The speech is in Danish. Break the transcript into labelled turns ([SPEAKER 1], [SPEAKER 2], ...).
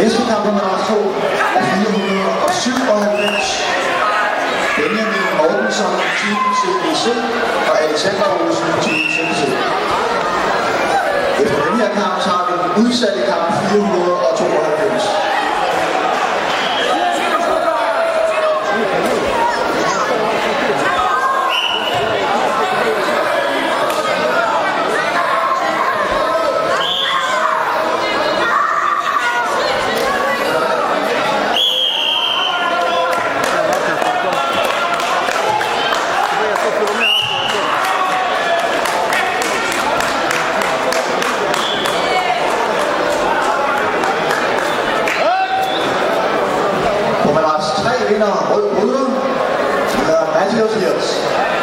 [SPEAKER 1] Næste kamp nummer 2 er 497. Benjamin Mortensen, Team CBC og Alexander Olsen, Team CBC. Efter den her kamp, tager vi den udsatte kamp 400 பார்த்தீங்கன்னா ஒரு முழுவதும் magical studios